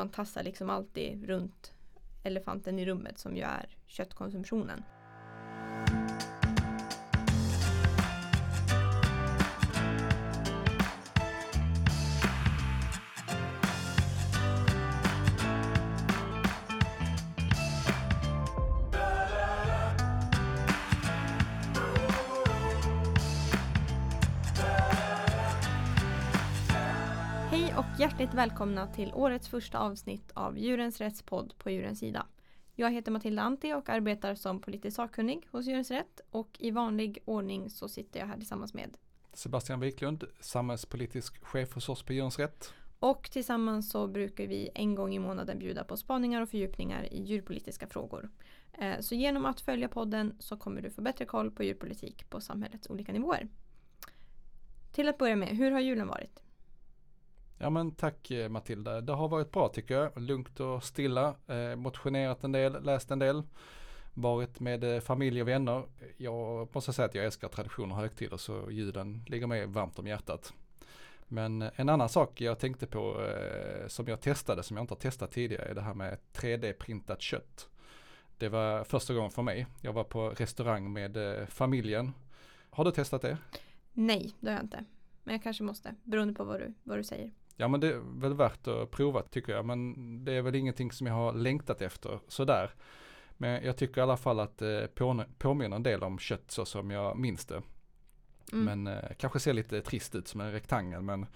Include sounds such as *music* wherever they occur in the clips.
man tassar liksom alltid runt elefanten i rummet som ju är köttkonsumtionen. Hjärtligt välkomna till årets första avsnitt av Djurens Rätts podd på Djurens Sida. Jag heter Matilda Antti och arbetar som politisk sakkunnig hos Djurens Rätt och i vanlig ordning så sitter jag här tillsammans med Sebastian Wiklund, samhällspolitisk chef hos oss på Djurens Rätt. och tillsammans så brukar vi en gång i månaden bjuda på spaningar och fördjupningar i djurpolitiska frågor. Eh, Så genom att följa podden så kommer du få bättre koll på djurpolitik på samhällets olika nivåer. Till att börja med, hur har julen varit? Ja men tack eh, Matilda, det har varit bra tycker jag. Lugnt och stilla, eh, motionerat en del, läst en del. Varit med eh, familj och vänner. Jag måste säga att jag älskar traditioner och högtider så julen ligger mig varmt om hjärtat. Men eh, en annan sak jag tänkte på eh, som jag testade, som jag inte har testat tidigare, är det här med 3D-printat kött. Det var första gången för mig. Jag var på restaurang med eh, familjen. Har du testat det? Nej, det har jag inte. Men jag kanske måste, beroende på vad du, vad du säger. Ja men det är väl värt att prova tycker jag. Men det är väl ingenting som jag har längtat efter sådär. Men jag tycker i alla fall att det på, påminner en del om kött så som jag minns det. Mm. Men eh, kanske ser lite trist ut som en rektangel. Men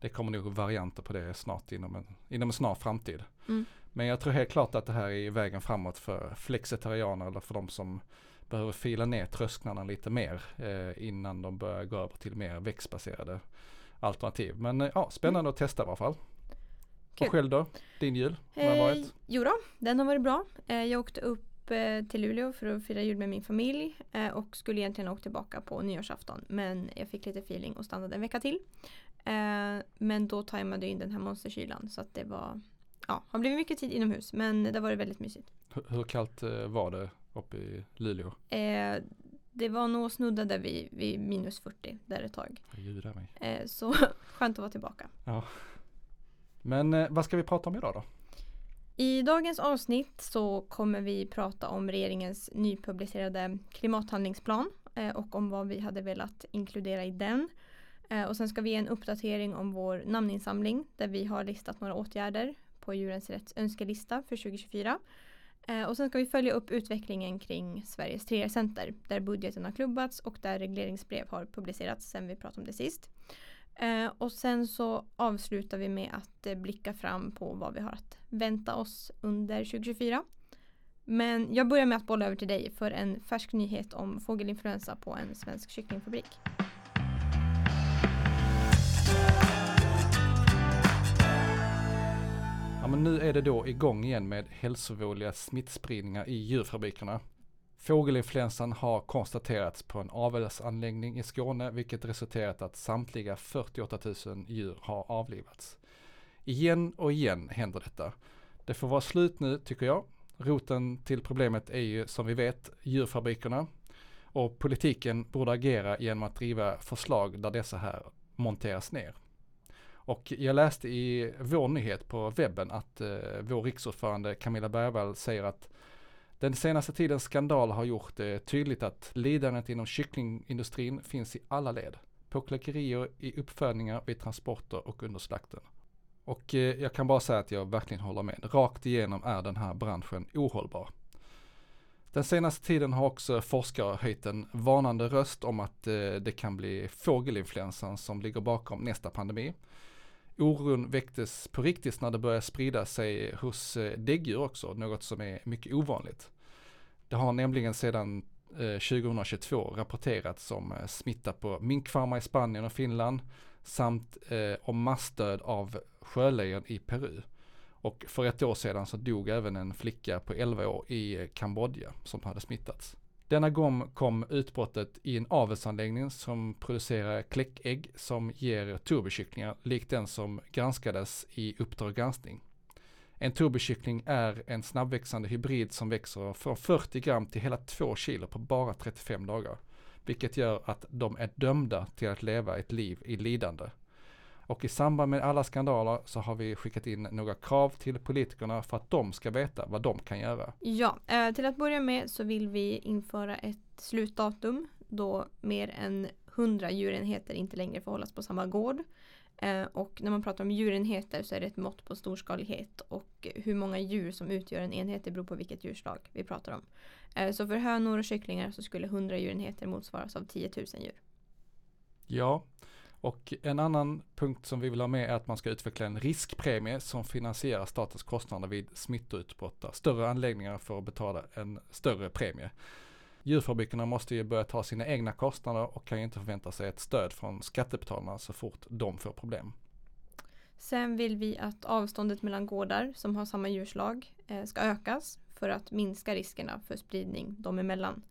det kommer nog varianter på det snart inom en, inom en snar framtid. Mm. Men jag tror helt klart att det här är vägen framåt för flexitarianer eller för de som behöver fila ner trösklarna lite mer eh, innan de börjar gå över till mer växtbaserade alternativ. Men eh, ja, spännande att testa i alla fall. Kul. Och själv då? Din jul? Hur har Eh, varit? jo då, den har varit bra. Eh, jag åkte upp eh, till Luleå för att fira jul med min familj eh, och skulle egentligen åkt tillbaka på nyårsafton men jag fick lite feeling och stannade en vecka till. Eh, men då tajmade jag in den här monsterkylan så att det var Ja, har blivit mycket tid inomhus men det har varit väldigt mysigt. Hur, hur kallt var det uppe i Luleå? Det var nog snuddade vid, vid minus 40 där ett tag. Eh, så *laughs* skönt att vara tillbaka. Men eh, vad ska vi prata om idag då? I dagens avsnitt så kommer vi prata om regeringens nypublicerade klimathandlingsplan eh, och om vad vi hade velat inkludera i den. Eh, Och sen ska vi ge en uppdatering om vår namninsamling där vi har listat några åtgärder på Djurens Rätts önskelista för 2024. Eh, och sen ska vi följa upp utvecklingen kring Sveriges 3R-center där budgeten har klubbats och där regleringsbrev har publicerats sen vi pratade om det sist. Eh, och sen så avslutar vi med att eh, blicka fram på vad vi har att vänta oss under 2024. Men jag börjar med att bolla över till dig för en färsk nyhet om fågelinfluensa på en svensk kycklingfabrik. Men nu är det då igång igen med hälsovådliga smittspridningar i djurfabrikerna. Fågelinfluensan har konstaterats på en avelsanläggning i Skåne vilket resulterat att samtliga 48 000 djur har avlivats. Igen och igen händer detta. Det får vara slut nu tycker jag. Roten till problemet är ju som vi vet djurfabrikerna och politiken borde agera genom att driva förslag där dessa här monteras ner. Och jag läste i vår nyhet på webben att eh, vår riksordförande Camilla Bergvall säger att den senaste tidens skandal har gjort det tydligt att lidandet inom kycklingindustrin finns i alla led. På kläckerier, i uppfödningar, vid transporter och under slakten. Och eh, jag kan bara säga att jag verkligen håller med. Rakt igenom är den här branschen ohållbar. Den senaste tiden har också forskare höjt en varnande röst om att eh, det kan bli fågelinfluensan som ligger bakom nästa pandemi. Oron väcktes på riktigt när det började sprida sig hos eh, däggdjur också, något som är mycket ovanligt. Det har nämligen sedan eh, 2022 rapporterats om eh, smitta på minkfarmar i Spanien och Finland samt om massdöd av sjölejon i Peru. Och för ett år sedan så dog även en flicka på 11 år i Kambodja som hade smittats. Denna gång kom utbrottet i en avelsanläggning som producerar kläckägg som ger turbokycklingar likt den som granskades i Uppdrag granskning. En turbokyckling är en snabbväxande hybrid som växer från 40 gram till hela 2 kilo på bara 35 dagar. Vilket gör att de är dömda till att leva ett liv i lidande. Och i samband med alla skandaler så har vi skickat in några krav till politikerna för att de ska veta vad de kan göra. Ja, eh, till att börja med så vill vi införa ett slutdatum då mer än 100 djurenheter inte längre får hållas på samma gård. Eh, och när man pratar om djurenheter så är det ett mått på storskalighet och hur många djur som utgör en enhet det beror på vilket djurslag vi pratar om. Eh, så för hönor och kycklingar så skulle 100 djurenheter motsvaras av 10 000 djur. Ja, och en annan punkt som vi vill ha med är att man ska utveckla en riskpremie som finansierar statens kostnader vid smittoutbrott där större anläggningar får betala en större premie. Djurfabrikerna måste ju börja ta sina egna kostnader och kan ju inte förvänta sig ett stöd från skattebetalarna så fort de får problem. Sen vill vi att avståndet mellan gårdar som har samma djurslag eh, ska ökas för att minska riskerna för spridning dem emellan.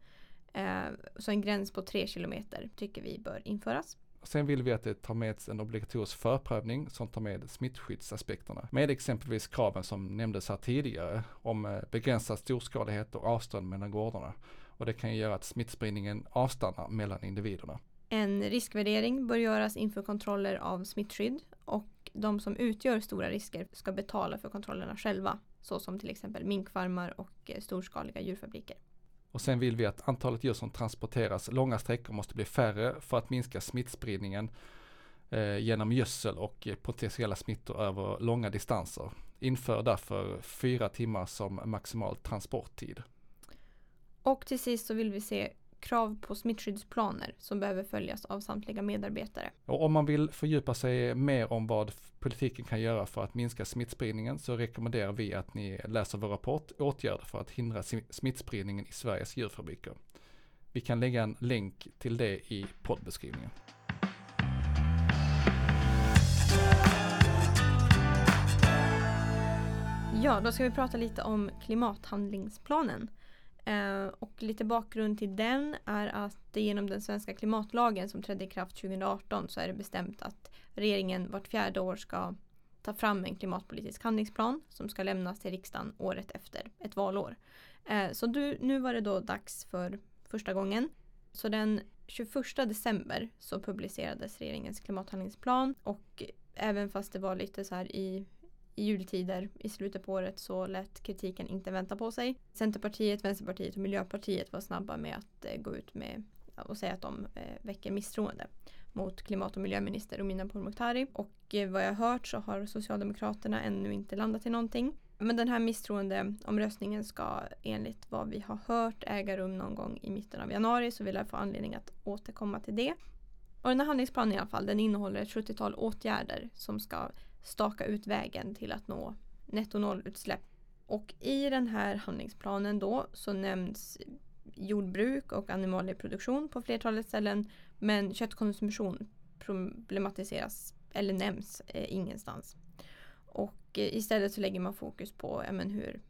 Eh, så en gräns på 3 kilometer tycker vi bör införas. Sen vill vi att det tar med en obligatorisk förprövning som tar med smittskyddsaspekterna. Med exempelvis kraven som nämndes här tidigare om eh, begränsad storskalighet och avstånd mellan gårdarna. Och det kan ju göra att smittspridningen avstannar mellan individerna. En riskvärdering bör göras inför kontroller av smittskydd och de som utgör stora risker ska betala för kontrollerna själva. Såsom till exempel minkfarmar och eh, storskaliga djurfabriker. Och sen vill vi att antalet djur som transporteras långa sträckor måste bli färre för att minska smittspridningen eh, genom gödsel och eh, potentiella smittor över långa distanser. Inför därför fyra timmar som maximal transporttid. Och till sist så vill vi se krav på smittskyddsplaner som behöver följas av samtliga medarbetare. Och om man vill fördjupa sig mer om vad politiken kan göra för att minska smittspridningen så rekommenderar vi att ni läser vår rapport Åtgärder för att hindra smittspridningen i Sveriges djurfabriker. Vi kan lägga en länk till det i poddbeskrivningen. Ja, då ska vi prata lite om klimathandlingsplanen. Eh, och lite bakgrund till den är att genom den svenska klimatlagen som trädde i kraft 2018 så är det bestämt att regeringen vart fjärde år ska ta fram en klimatpolitisk handlingsplan som ska lämnas till riksdagen året efter ett valår. Eh, så du, nu var det då dags för första gången. Så den 21 december så publicerades regeringens klimathandlingsplan och även fast det var lite så här i i jultider i slutet på året så lät kritiken inte vänta på sig. Centerpartiet, Vänsterpartiet och Miljöpartiet var snabba med att eh, gå ut med och säga att de eh, väcker misstroende mot klimat och miljöminister Romina Pourmokhtari. Och eh, vad jag har hört så har Socialdemokraterna ännu inte landat i någonting. Men den här misstroendeomröstningen ska enligt vad vi har hört äga rum någon gång i mitten av januari så vi lär få anledning att återkomma till det. Och den här handlingsplanen i alla fall, den innehåller ett 70-tal åtgärder som ska staka ut vägen till att nå netto nollutsläpp. Och i den här handlingsplanen då så nämns jordbruk och animalieproduktion på flertalet ställen men köttkonsumtion problematiseras eller nämns eh, ingenstans. Och eh, istället så lägger man fokus på ja, men hur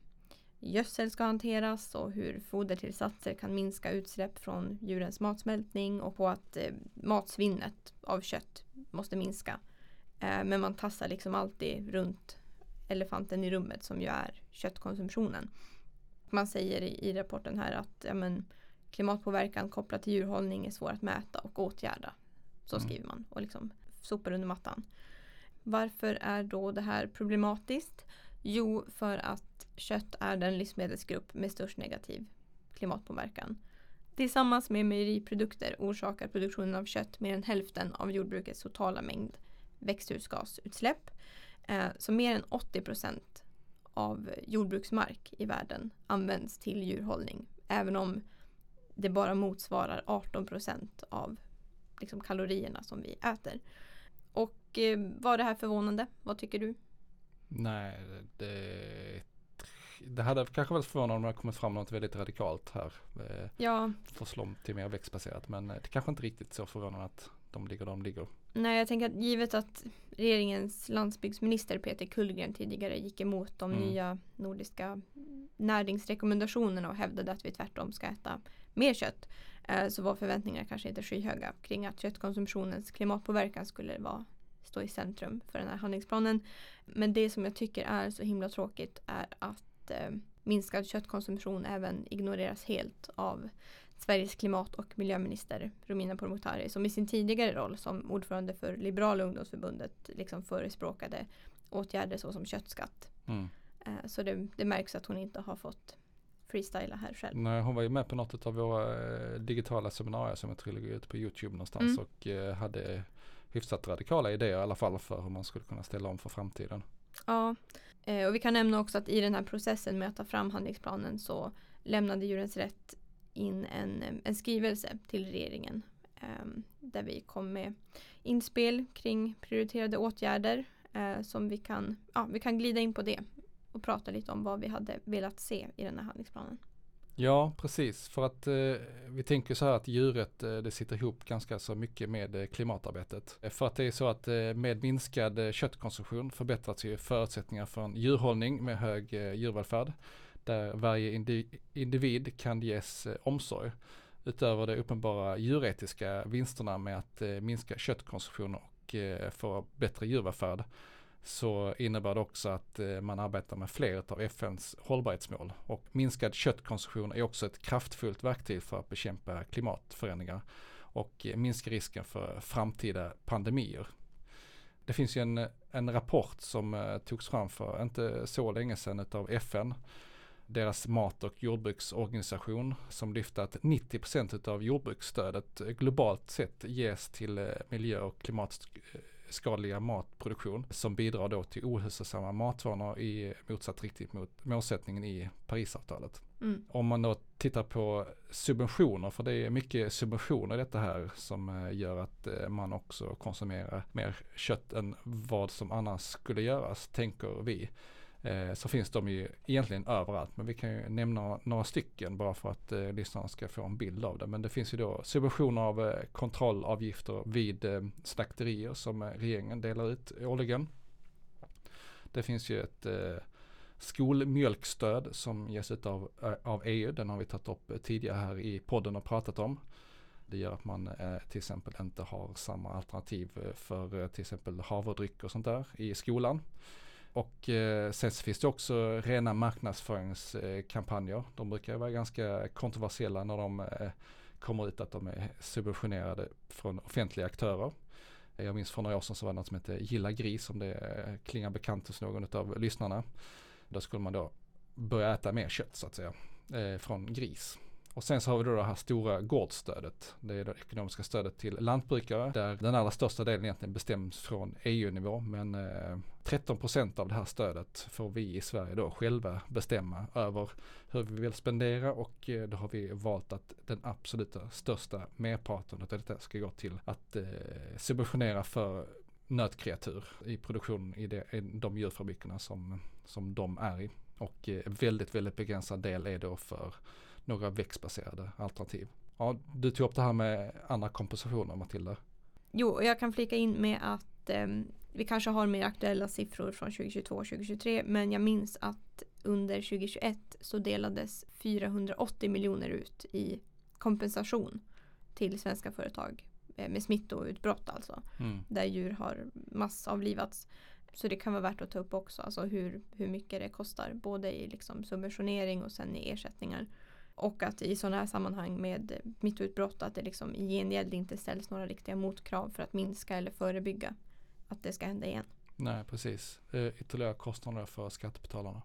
gödsel ska hanteras och hur fodertillsatser kan minska utsläpp från djurens matsmältning och på att eh, matsvinnet av kött måste minska. Eh, men man tassar liksom alltid runt elefanten i rummet som ju är köttkonsumtionen. Man säger i, i rapporten här att ja, men, klimatpåverkan kopplat till djurhållning är svår att mäta och åtgärda. Så mm. skriver man och liksom sopar under mattan. Varför är då det här problematiskt? Jo, för att kött är den livsmedelsgrupp med störst negativ klimatpåverkan. Tillsammans med mejeriprodukter orsakar produktionen av kött mer än hälften av jordbrukets totala mängd växthusgasutsläpp. Eh, så mer än 80 procent av jordbruksmark i världen används till djurhållning. Även om det bara motsvarar 18 procent av liksom, kalorierna som vi äter. Och eh, var det här förvånande? Vad tycker du? Nej, det, det hade kanske varit förvånande om det kommit fram något väldigt radikalt här. Eh, ja. Förslå till mer växtbaserat men det kanske inte riktigt så förvånande att de ligger där de ligger. Nej, jag tänker att givet att regeringens landsbygdsminister Peter Kullgren tidigare gick emot de mm. nya nordiska näringsrekommendationerna och hävdade att vi tvärtom ska äta mer kött eh, så var förväntningarna kanske inte skyhöga kring att köttkonsumtionens klimatpåverkan skulle vara, stå i centrum för den här handlingsplanen. Men det som jag tycker är så himla tråkigt är att eh, minskad köttkonsumtion även ignoreras helt av Sveriges klimat och miljöminister Romina Pourmokhtari som i sin tidigare roll som ordförande för Liberala ungdomsförbundet liksom förespråkade åtgärder såsom köttskatt. Mm. Eh, så det, det, märks att hon inte har fått freestyla här själv. Nej, hon var ju med på något av våra eh, digitala seminarier som jag tror ligger ute på YouTube någonstans mm. och eh, hade hyfsat radikala idéer i alla fall för hur man skulle kunna ställa om för framtiden. Ja, Eh, och vi kan nämna också att i den här processen med att ta fram handlingsplanen så lämnade Djurens Rätt in en, en skrivelse till regeringen eh, där vi kom med inspel kring prioriterade åtgärder eh, som vi kan, ja, vi kan glida in på det och prata lite om vad vi hade velat se i den här handlingsplanen. Ja, precis. För att eh, vi tänker så här att djuret eh, det sitter ihop ganska så mycket med eh, klimatarbetet. Eh, för att det är så att eh, med minskad eh, köttkonsumtion förbättras ju förutsättningar för en djurhållning med hög eh, djurvälfärd där varje individ kan ges eh, omsorg. Utöver de uppenbara djuretiska vinsterna med att eh, minska köttkonsumtion och eh, få bättre djurvälfärd så innebär det också att eh, man arbetar med fler av FNs hållbarhetsmål. Och minskad köttkonsumtion är också ett kraftfullt verktyg för att bekämpa klimatförändringar och eh, minska risken för framtida pandemier. Det finns ju en, en rapport som eh, togs fram för inte så länge sedan av FN deras mat och jordbruksorganisation som lyfte att 90% av jordbruksstödet globalt sett ges till miljö och klimatskadliga matproduktion som bidrar då till ohälsosamma matvanor i motsatt riktning mot målsättningen i Parisavtalet. Mm. Om man då tittar på subventioner, för det är mycket subventioner i detta här som eh, gör att eh, man också konsumerar mer kött än vad som annars skulle göras, tänker vi eh, så finns de ju egentligen överallt. Men vi kan ju nämna några stycken bara för att eh, lyssnarna ska få en bild av det. Men det finns ju då subventioner av eh, kontrollavgifter vid eh, slakterier som eh, regeringen delar ut årligen. Det finns ju ett eh, skolmjölkstöd som ges ut av, eh, av EU. Den har vi tagit upp tidigare här i podden och pratat om. Det gör att man eh, till exempel inte har samma alternativ för eh, till exempel havredryck och sånt där i skolan. Och eh, sen finns det också rena marknadsföringskampanjer. De brukar vara ganska kontroversiella när de eh, kommer ut att de är subventionerade från offentliga aktörer. Eh, jag minns för några år sedan så var det något som hette Gilla gris om det eh, klingar bekant hos någon av lyssnarna. Då skulle man då börja äta mer kött så att säga eh, från gris. Och sen så har vi då det här stora gårdsstödet. Det är det ekonomiska stödet till lantbrukare där den allra största delen egentligen bestäms från EU-nivå. Men eh, 13 procent av det här stödet får vi i Sverige då själva bestämma över hur vi vill spendera och eh, då har vi valt att den absoluta största merparten av detta ska gå till att eh, subventionera för nötkreatur i produktion i, det, i de djurfabrikerna som, som de är i. Och eh, väldigt, väldigt begränsad del är då för några växtbaserade alternativ. Ja, du tog upp det här med andra kompositioner Matilda. Jo, jag kan flika in med att eh, vi kanske har mer aktuella siffror från 2022 och 2023 men jag minns att under 2021 så delades 480 miljoner ut i kompensation till svenska företag eh, med smittoutbrott alltså. Mm. Där djur har massavlivats. Så det kan vara värt att ta upp också, alltså hur, hur mycket det kostar. Både i liksom subventionering och sen i ersättningar. Och att i sådana här sammanhang med mittutbrott att det liksom i gengäld inte ställs några riktiga motkrav för att minska eller förebygga att det ska hända igen. Nej, precis. Ytterligare kostnader för skattebetalarna.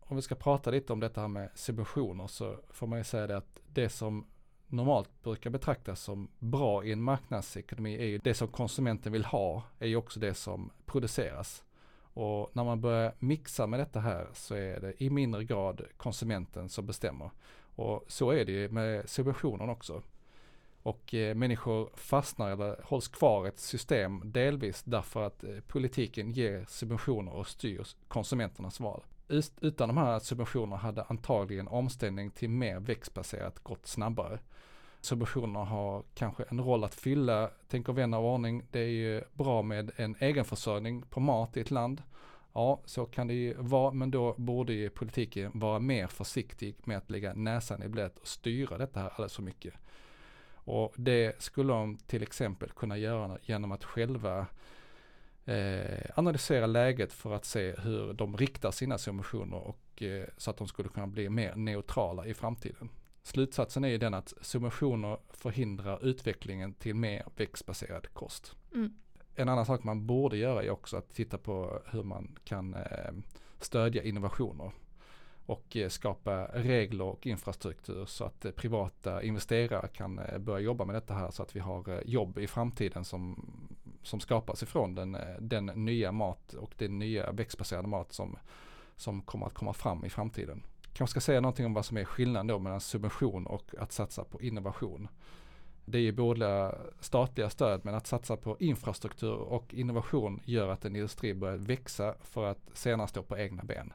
Om vi ska prata lite om detta här med subventioner så får man ju säga det att det som normalt brukar betraktas som bra i en marknadsekonomi är ju det som konsumenten vill ha är ju också det som produceras. Och när man börjar mixa med detta här så är det i mindre grad konsumenten som bestämmer. Och så är det ju med subventionen också. Och eh, människor fastnar eller hålls kvar i ett system delvis därför att eh, politiken ger subventioner och styr konsumenternas val. Ut, utan de här subventionerna hade antagligen omställning till mer växtbaserat gått snabbare. Subventionerna har kanske en roll att fylla, tänker vän av ordning. Det är ju bra med en egenförsörjning på mat i ett land. Ja, så kan det ju vara, men då borde ju politiken vara mer försiktig med att lägga näsan i blöt och styra detta här alldeles för mycket. Och det skulle de till exempel kunna göra genom att själva eh, analysera läget för att se hur de riktar sina subventioner och eh, så att de skulle kunna bli mer neutrala i framtiden. Slutsatsen är ju den att subventioner förhindrar utvecklingen till mer växtbaserad kost. Mm. En annan sak man borde göra är också att titta på hur man kan eh, stödja innovationer och eh, skapa regler och infrastruktur så att eh, privata investerare kan börja jobba med detta här så att vi har jobb i framtiden som, som skapas ifrån den, den nya mat och den nya växtbaserade mat som, som kommer att komma fram i framtiden. Kanske ska säga någonting om vad som är skillnaden då mellan subvention och att satsa på innovation. Det är ju både statliga stöd men att satsa på infrastruktur och innovation gör att en industri börjar växa för att senare stå på egna ben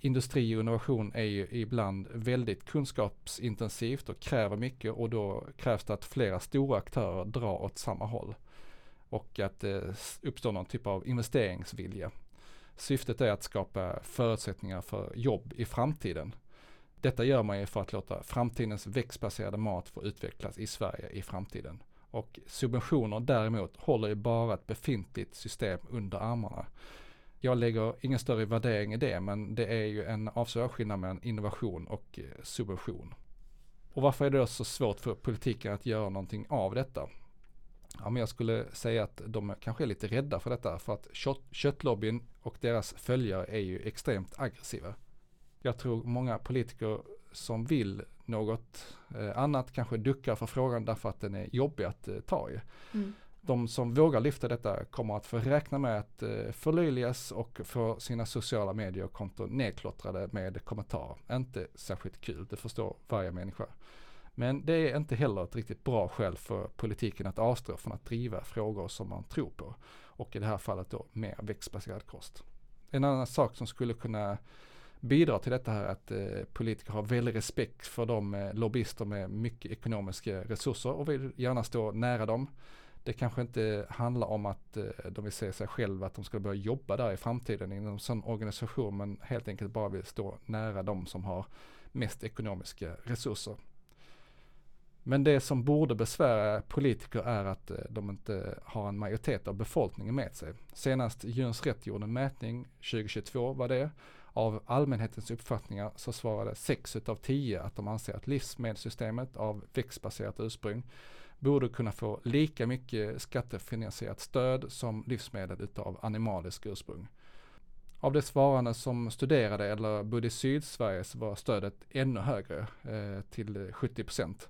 industri och innovation är ju ibland väldigt kunskapsintensivt och kräver mycket och då krävs det att flera stora aktörer drar åt samma håll. Och att det uppstår någon typ av investeringsvilja. Syftet är att skapa förutsättningar för jobb i framtiden. Detta gör man ju för att låta framtidens växtbaserade mat få utvecklas i Sverige i framtiden. Och subventioner däremot håller ju bara ett befintligt system under armarna jag lägger ingen större värdering i det, men det är ju en avsevärd skillnad mellan innovation och eh, subvention. Och varför är det då så svårt för politiken att göra någonting av detta? Ja, men jag skulle säga att de kanske är lite rädda för detta, för att kött, köttlobbyn och deras följare är ju extremt aggressiva. Jag tror många politiker som vill något eh, annat kanske duckar för frågan därför att den är jobbig att eh, ta i. Mm de som vågar lyfta detta kommer att få räkna med att eh, förlöjligas och få sina sociala mediekonton nedklottrade med kommentarer. Inte särskilt kul, det förstår varje människa. Men det är inte heller ett riktigt bra skäl för politiken att avstå från att driva frågor som man tror på. Och i det här fallet då mer växtbaserad kost. En annan sak som skulle kunna bidrar till detta här att eh, politiker har väldigt respekt för de eh, lobbyister med mycket ekonomiska resurser och vill gärna stå nära dem det kanske inte handlar om att eh, de vill se sig själva att de ska börja jobba där i framtiden inom en sån organisation men helt enkelt bara vill stå nära de som har mest ekonomiska resurser. Men det som borde besvära politiker är att eh, de inte har en majoritet av befolkningen med sig. Senast Djurens Rätt gjorde en mätning 2022 var det. Av allmänhetens uppfattningar så svarade 6 av 10 att de anser att livsmedelssystemet av växtbaserat ursprung borde kunna få lika mycket skattefinansierat stöd som livsmedel utav animalisk ursprung. Av de svarande som studerade eller bodde i Sydsverige så var stödet ännu högre, eh, till 70 procent.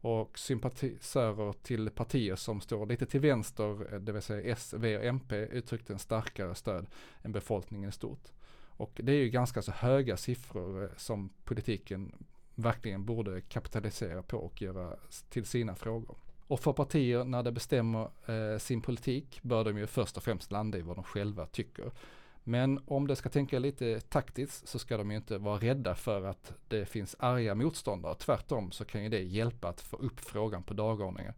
Och sympatisörer till partier som står lite till vänster, eh, det vill säga S, V och MP, uttryckte en starkare stöd än befolkningen i stort. Och det är ju ganska så höga siffror eh, som politiken verkligen borde kapitalisera på och göra till sina frågor. Och för partier när de bestämmer eh, sin politik bör de ju först och främst landa i vad de själva tycker. Men om de ska tänka lite taktiskt så ska de ju inte vara rädda för att det finns arga motståndare. Tvärtom så kan ju det hjälpa att få upp frågan på dagordningen.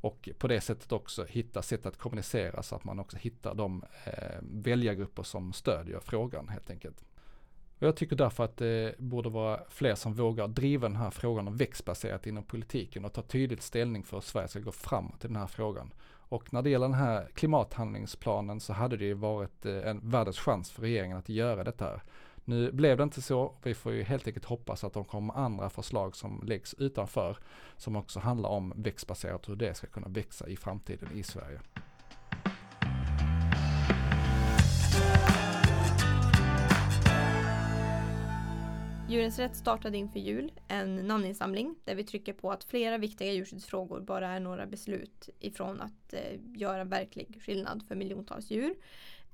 Och på det sättet också hitta sätt att kommunicera så att man också hittar de eh, väljargrupper som stödjer frågan helt enkelt. Och jag tycker därför att det borde vara fler som vågar driva den här frågan om växtbaserat inom politiken och ta tydligt ställning för hur Sverige ska gå framåt i den här frågan. Och när det gäller den här klimathandlingsplanen så hade det ju varit eh, en världens chans för regeringen att göra detta. Nu blev det inte så. Vi får ju helt enkelt hoppas att de kommer andra förslag som läggs utanför som också handlar om växtbaserat och hur det ska kunna växa i framtiden i Sverige. Djurens Rätt startade inför jul en namninsamling där vi trycker på att flera viktiga djurskyddsfrågor bara är några beslut ifrån att eh, göra verklig skillnad för miljontals djur.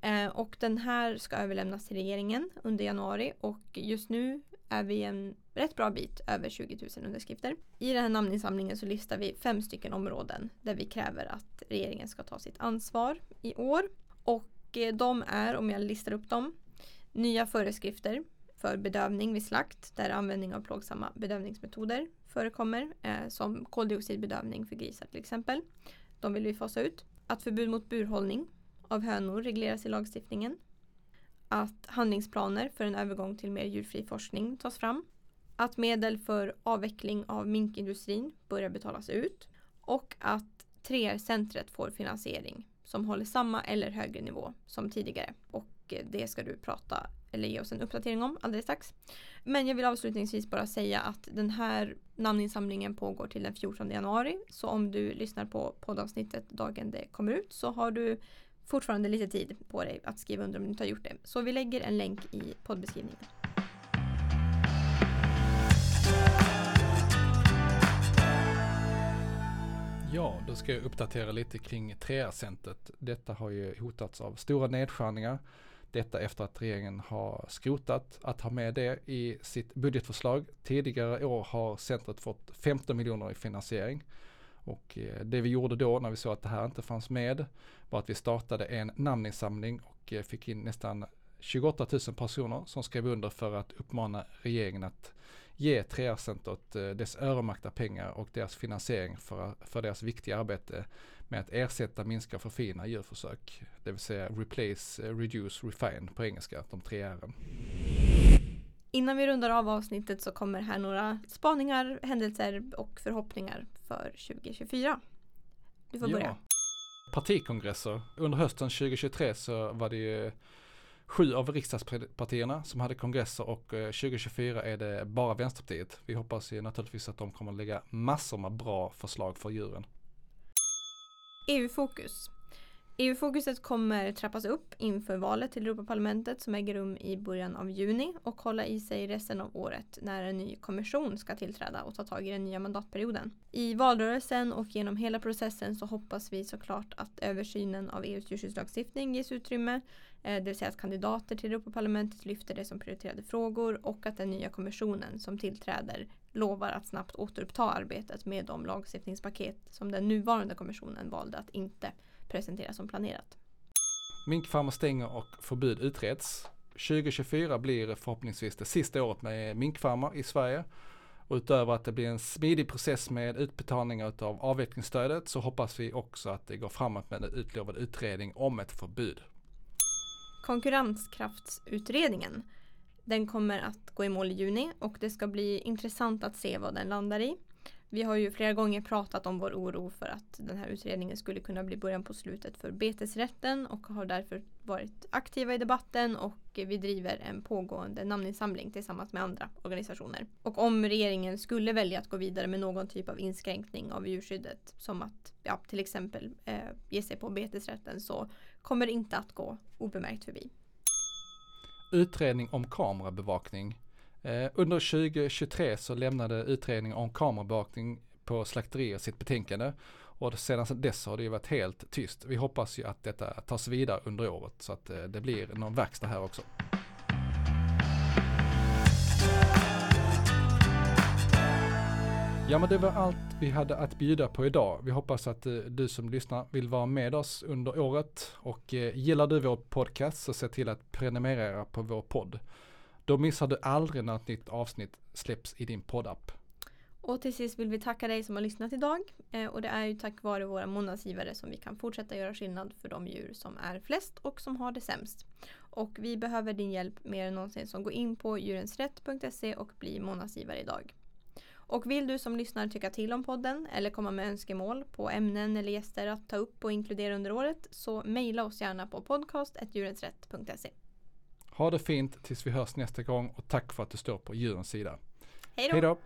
Eh, och den här ska överlämnas till regeringen under januari och just nu är vi en rätt bra bit över 20 000 underskrifter. I den här namninsamlingen så listar vi fem stycken områden där vi kräver att regeringen ska ta sitt ansvar i år. Och eh, de är, om jag listar upp dem, nya föreskrifter för bedövning vid slakt där användning av plågsamma bedövningsmetoder förekommer eh, som koldioxidbedövning för grisar till exempel. De vill vi fasa ut. Att förbud mot burhållning av hönor regleras i lagstiftningen. Att handlingsplaner för en övergång till mer djurfri forskning tas fram. Att medel för avveckling av minkindustrin börjar betalas ut. Och att 3R-centret får finansiering som håller samma eller högre nivå som tidigare. Och eh, det ska du prata eller ge oss en uppdatering om alldeles strax. Men jag vill avslutningsvis bara säga att den här namninsamlingen pågår till den 14 januari. Så om du lyssnar på poddavsnittet dagen det kommer ut så har du fortfarande lite tid på dig att skriva under om du inte har gjort det. Så vi lägger en länk i poddbeskrivningen. Ja, då ska jag uppdatera lite kring 3R-centret. Detta har ju hotats av stora nedskärningar. Detta efter att regeringen har skrotat att ha med det i sitt budgetförslag. Tidigare år har centret fått 15 miljoner i finansiering. Och eh, det vi gjorde då när vi såg att det här inte fanns med var att vi startade en namninsamling och eh, fick in nästan 28 000 personer som skrev under för att uppmana regeringen att ge 3R-centret eh, dess öronmärkta pengar och deras finansiering för, för deras viktiga arbete med att ersätta, minska och förfina djurförsök. Det vill säga replace, reduce, refine på engelska, de tre R'n. Innan vi rundar av avsnittet så kommer här några spaningar, händelser och förhoppningar för 2024. Du får börja. Partikongresser. Under hösten 2023 så var det ju sju av riksdagspartierna som hade kongresser och 2024 är det bara Vänsterpartiet. Vi hoppas ju naturligtvis att de kommer att lägga massor med bra förslag för djuren. EU-fokus. EU-fokuset kommer trappas upp inför valet till Europaparlamentet som äger rum i början av juni och hålla i sig resten av året när en ny kommission ska tillträda och ta tag i den nya mandatperioden. I valrörelsen och genom hela processen så hoppas vi såklart att översynen av EUs djurskyddslagstiftning ges utrymme, eh, det vill säga att kandidater till Europaparlamentet lyfter det som prioriterade frågor och att den nya kommissionen som tillträder lovar att snabbt återuppta arbetet med de lagstiftningspaket som den nuvarande kommissionen valde att inte presentera som planerat. Minkfarmar stänger och förbud utreds. 2024 blir förhoppningsvis det sista året med minkfarmar i Sverige. Och utöver att det blir en smidig process med utbetalningar av avvecklingsstödet så hoppas vi också att det går framåt med en utlovad utredning om ett förbud. Konkurrenskraftsutredningen den kommer att gå i mål i juni och det ska bli intressant att se vad den landar i. Vi har ju flera gånger pratat om vår oro för att den här utredningen skulle kunna bli början på slutet för betesrätten och har därför varit aktiva i debatten och vi driver en pågående namninsamling tillsammans med andra organisationer. Och om regeringen skulle välja att gå vidare med någon typ av inskränkning av djurskyddet som att ja, till exempel eh, ge sig på betesrätten så kommer det inte att gå obemärkt förbi utredning om kamerabevakning. Eh, under 2023 så lämnade utredningen om kamerabevakning på slakterier sitt betänkande och sedan dess har det ju varit helt tyst. Vi hoppas ju att detta tas vidare under året så att eh, det blir någon verkstad här också. Ja men det var allt vi hade att bjuda på idag. Vi hoppas att eh, du som lyssnar vill vara med oss under året och gillar du vår podcast så se till att prenumerera på vår podd. Då missar du aldrig när ett nytt avsnitt släpps i din poddapp. Och till sist vill vi tacka dig som har lyssnat idag. Eh, och det är ju tack vare våra månadsgivare som vi kan fortsätta göra skillnad för de djur som är flest och som har det sämst. Och vi behöver din hjälp mer än någonsin så gå in på djurensrätt.se och bli månadsgivare idag. Och vill du som lyssnar tycka till om podden eller komma med önskemål på ämnen eller gäster att ta upp och inkludera under året så mejla oss gärna på podcast.djurensrätt.se. Ha det fint tills vi hörs nästa gång och tack för att du står på djurens sida. Hej då!